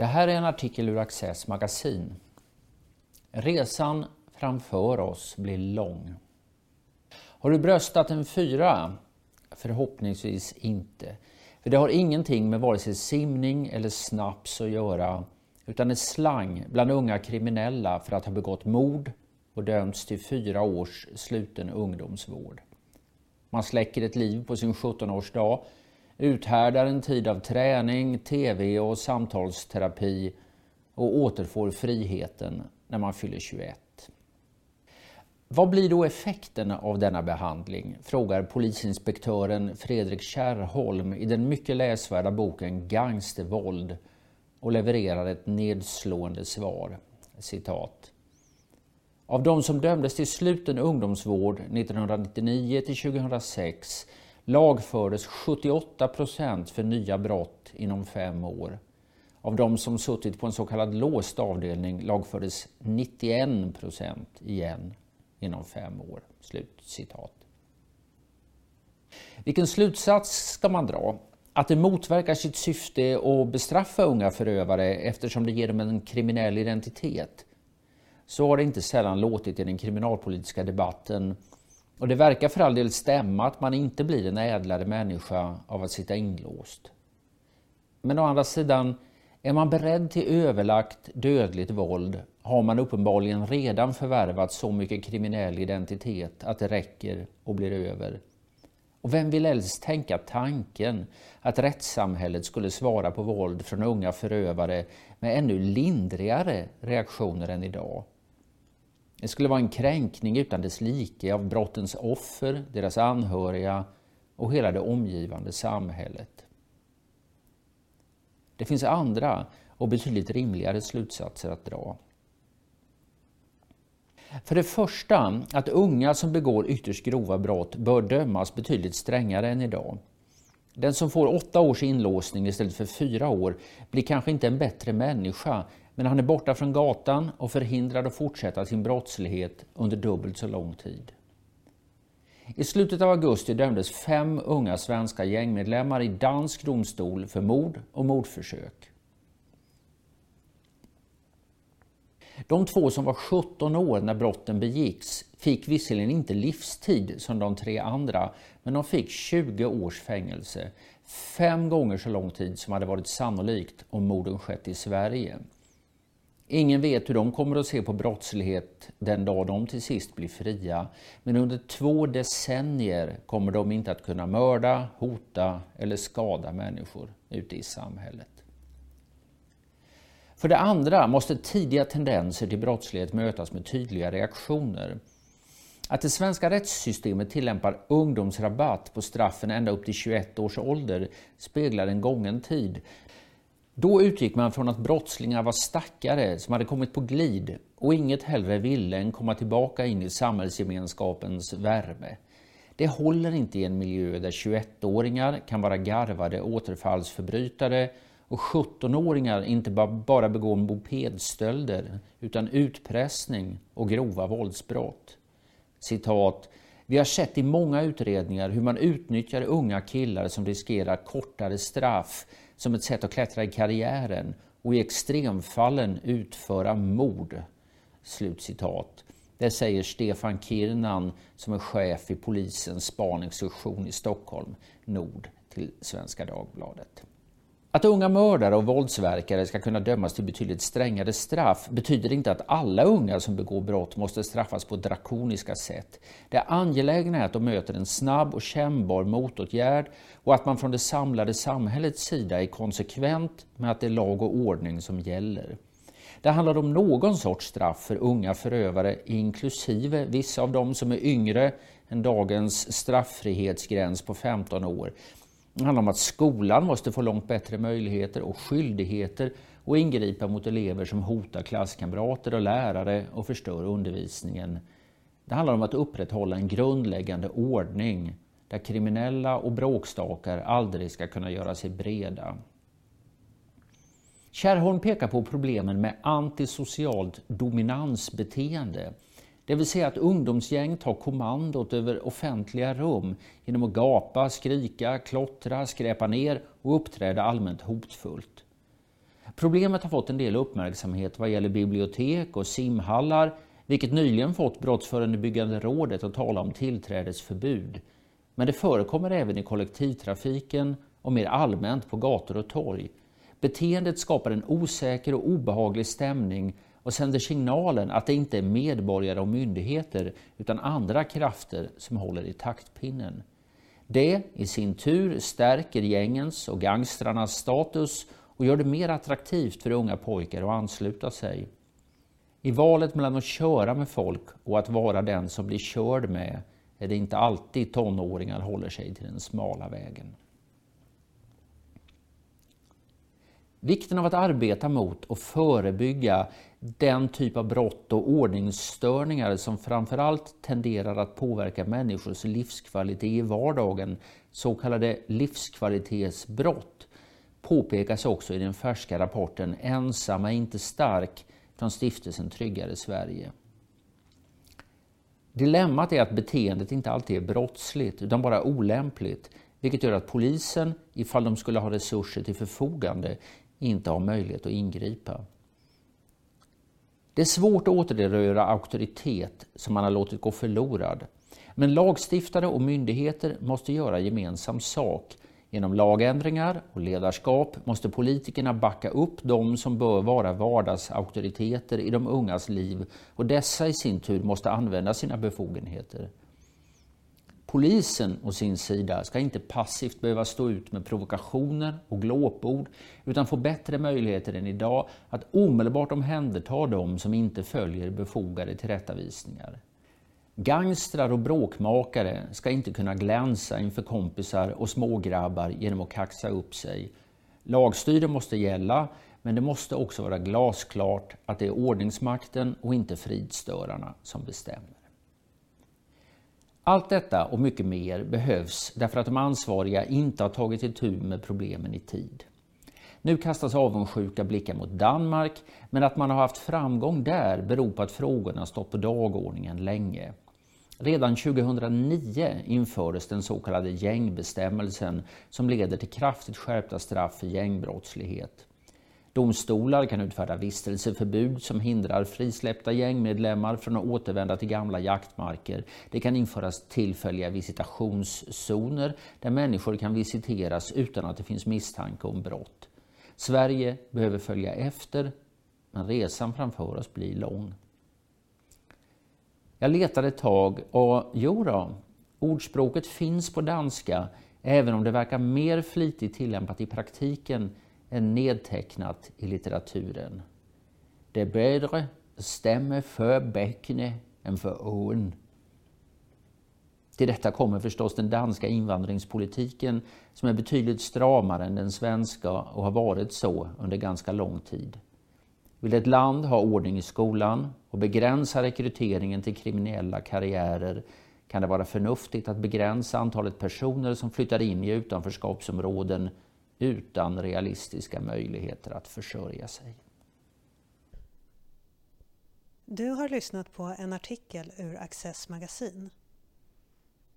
Det här är en artikel ur Access magasin. Resan framför oss blir lång. Har du bröstat en fyra? Förhoppningsvis inte. För det har ingenting med vare sig simning eller snaps att göra utan är slang bland unga kriminella för att ha begått mord och dömts till fyra års sluten ungdomsvård. Man släcker ett liv på sin 17-årsdag, uthärdar en tid av träning, tv och samtalsterapi och återfår friheten när man fyller 21. Vad blir då effekten av denna behandling? frågar polisinspektören Fredrik Kärrholm i den mycket läsvärda boken Gangstervåld och levererar ett nedslående svar. Citat. Av de som dömdes till sluten ungdomsvård 1999 till 2006 lagfördes 78 procent för nya brott inom fem år. Av de som suttit på en så kallad låst avdelning lagfördes 91 procent igen inom fem år. Slut citat. Vilken slutsats ska man dra? Att det motverkar sitt syfte att bestraffa unga förövare eftersom det ger dem en kriminell identitet. Så har det inte sällan låtit i den kriminalpolitiska debatten och det verkar för all del stämma att man inte blir en ädlare människa av att sitta inlåst. Men å andra sidan, är man beredd till överlagt dödligt våld har man uppenbarligen redan förvärvat så mycket kriminell identitet att det räcker och blir över. Och vem vill helst tänka tanken att rättssamhället skulle svara på våld från unga förövare med ännu lindrigare reaktioner än idag? Det skulle vara en kränkning utan dess like av brottens offer, deras anhöriga och hela det omgivande samhället. Det finns andra och betydligt rimligare slutsatser att dra. För det första att unga som begår ytterst grova brott bör dömas betydligt strängare än idag. Den som får åtta års inlåsning istället för fyra år blir kanske inte en bättre människa, men han är borta från gatan och förhindrad att fortsätta sin brottslighet under dubbelt så lång tid. I slutet av augusti dömdes fem unga svenska gängmedlemmar i dansk domstol för mord och mordförsök. De två som var 17 år när brotten begicks fick visserligen inte livstid som de tre andra, men de fick 20 års fängelse. Fem gånger så lång tid som hade varit sannolikt om morden skett i Sverige. Ingen vet hur de kommer att se på brottslighet den dag de till sist blir fria. Men under två decennier kommer de inte att kunna mörda, hota eller skada människor ute i samhället. För det andra måste tidiga tendenser till brottslighet mötas med tydliga reaktioner. Att det svenska rättssystemet tillämpar ungdomsrabatt på straffen ända upp till 21 års ålder speglar en gången tid. Då utgick man från att brottslingar var stackare som hade kommit på glid och inget hellre ville än komma tillbaka in i samhällsgemenskapens värme. Det håller inte i en miljö där 21-åringar kan vara garvade återfallsförbrytare och 17-åringar inte bara begår mopedstölder utan utpressning och grova våldsbrott. Citat. Vi har sett i många utredningar hur man utnyttjar unga killar som riskerar kortare straff som ett sätt att klättra i karriären och i extremfallen utföra mord. Slutcitat. Det säger Stefan Kirnan som är chef i polisens spaningssektion i Stockholm, Nord, till Svenska Dagbladet. Att unga mördare och våldsverkare ska kunna dömas till betydligt strängare straff betyder inte att alla unga som begår brott måste straffas på drakoniska sätt. Det angelägna är att de möter en snabb och kännbar motåtgärd och att man från det samlade samhällets sida är konsekvent med att det är lag och ordning som gäller. Det handlar om någon sorts straff för unga förövare, inklusive vissa av dem som är yngre än dagens strafffrihetsgräns på 15 år. Det handlar om att skolan måste få långt bättre möjligheter och skyldigheter att ingripa mot elever som hotar klasskamrater och lärare och förstör undervisningen. Det handlar om att upprätthålla en grundläggande ordning där kriminella och bråkstakar aldrig ska kunna göra sig breda. Kärrholm pekar på problemen med antisocialt dominansbeteende det vill säga att ungdomsgäng tar kommandot över offentliga rum genom att gapa, skrika, klottra, skräpa ner och uppträda allmänt hotfullt. Problemet har fått en del uppmärksamhet vad gäller bibliotek och simhallar, vilket nyligen fått Brottsförebyggande rådet att tala om tillträdesförbud. Men det förekommer även i kollektivtrafiken och mer allmänt på gator och torg. Beteendet skapar en osäker och obehaglig stämning och sänder signalen att det inte är medborgare och myndigheter utan andra krafter som håller i taktpinnen. Det i sin tur stärker gängens och gangstrarnas status och gör det mer attraktivt för unga pojkar att ansluta sig. I valet mellan att köra med folk och att vara den som blir körd med är det inte alltid tonåringar håller sig till den smala vägen. Vikten av att arbeta mot och förebygga den typ av brott och ordningsstörningar som framförallt tenderar att påverka människors livskvalitet i vardagen, så kallade livskvalitetsbrott, påpekas också i den färska rapporten Ensam är inte stark från stiftelsen Tryggare Sverige. Dilemmat är att beteendet inte alltid är brottsligt utan bara olämpligt, vilket gör att polisen, ifall de skulle ha resurser till förfogande, inte har möjlighet att ingripa. Det är svårt att återerövra auktoritet som man har låtit gå förlorad. Men lagstiftare och myndigheter måste göra gemensam sak. Genom lagändringar och ledarskap måste politikerna backa upp de som bör vara vardagsauktoriteter i de ungas liv och dessa i sin tur måste använda sina befogenheter. Polisen å sin sida ska inte passivt behöva stå ut med provokationer och glåpord utan få bättre möjligheter än idag att omedelbart omhänderta dem som inte följer befogade tillrättavisningar. Gangstrar och bråkmakare ska inte kunna glänsa inför kompisar och smågrabbar genom att kaxa upp sig. Lagstyre måste gälla, men det måste också vara glasklart att det är ordningsmakten och inte fridstörarna som bestämmer. Allt detta och mycket mer behövs därför att de ansvariga inte har tagit itu med problemen i tid. Nu kastas avundsjuka blickar mot Danmark, men att man har haft framgång där beror på att frågorna stått på dagordningen länge. Redan 2009 infördes den så kallade gängbestämmelsen som leder till kraftigt skärpta straff för gängbrottslighet. Domstolar kan utfärda vistelseförbud som hindrar frisläppta gängmedlemmar från att återvända till gamla jaktmarker. Det kan införas tillfälliga visitationszoner där människor kan visiteras utan att det finns misstanke om brott. Sverige behöver följa efter, men resan framför oss blir lång. Jag letade ett tag och jo då, ordspråket finns på danska även om det verkar mer flitigt tillämpat i praktiken än nedtecknat i litteraturen. Det bättre stämmer för bäckne än för ån. Till detta kommer förstås den danska invandringspolitiken som är betydligt stramare än den svenska och har varit så under ganska lång tid. Vill ett land ha ordning i skolan och begränsa rekryteringen till kriminella karriärer kan det vara förnuftigt att begränsa antalet personer som flyttar in i utanförskapsområden utan realistiska möjligheter att försörja sig. Du har lyssnat på en artikel ur Access magasin.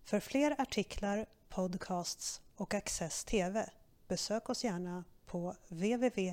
För fler artiklar, podcasts och Access TV besök oss gärna på www.access.se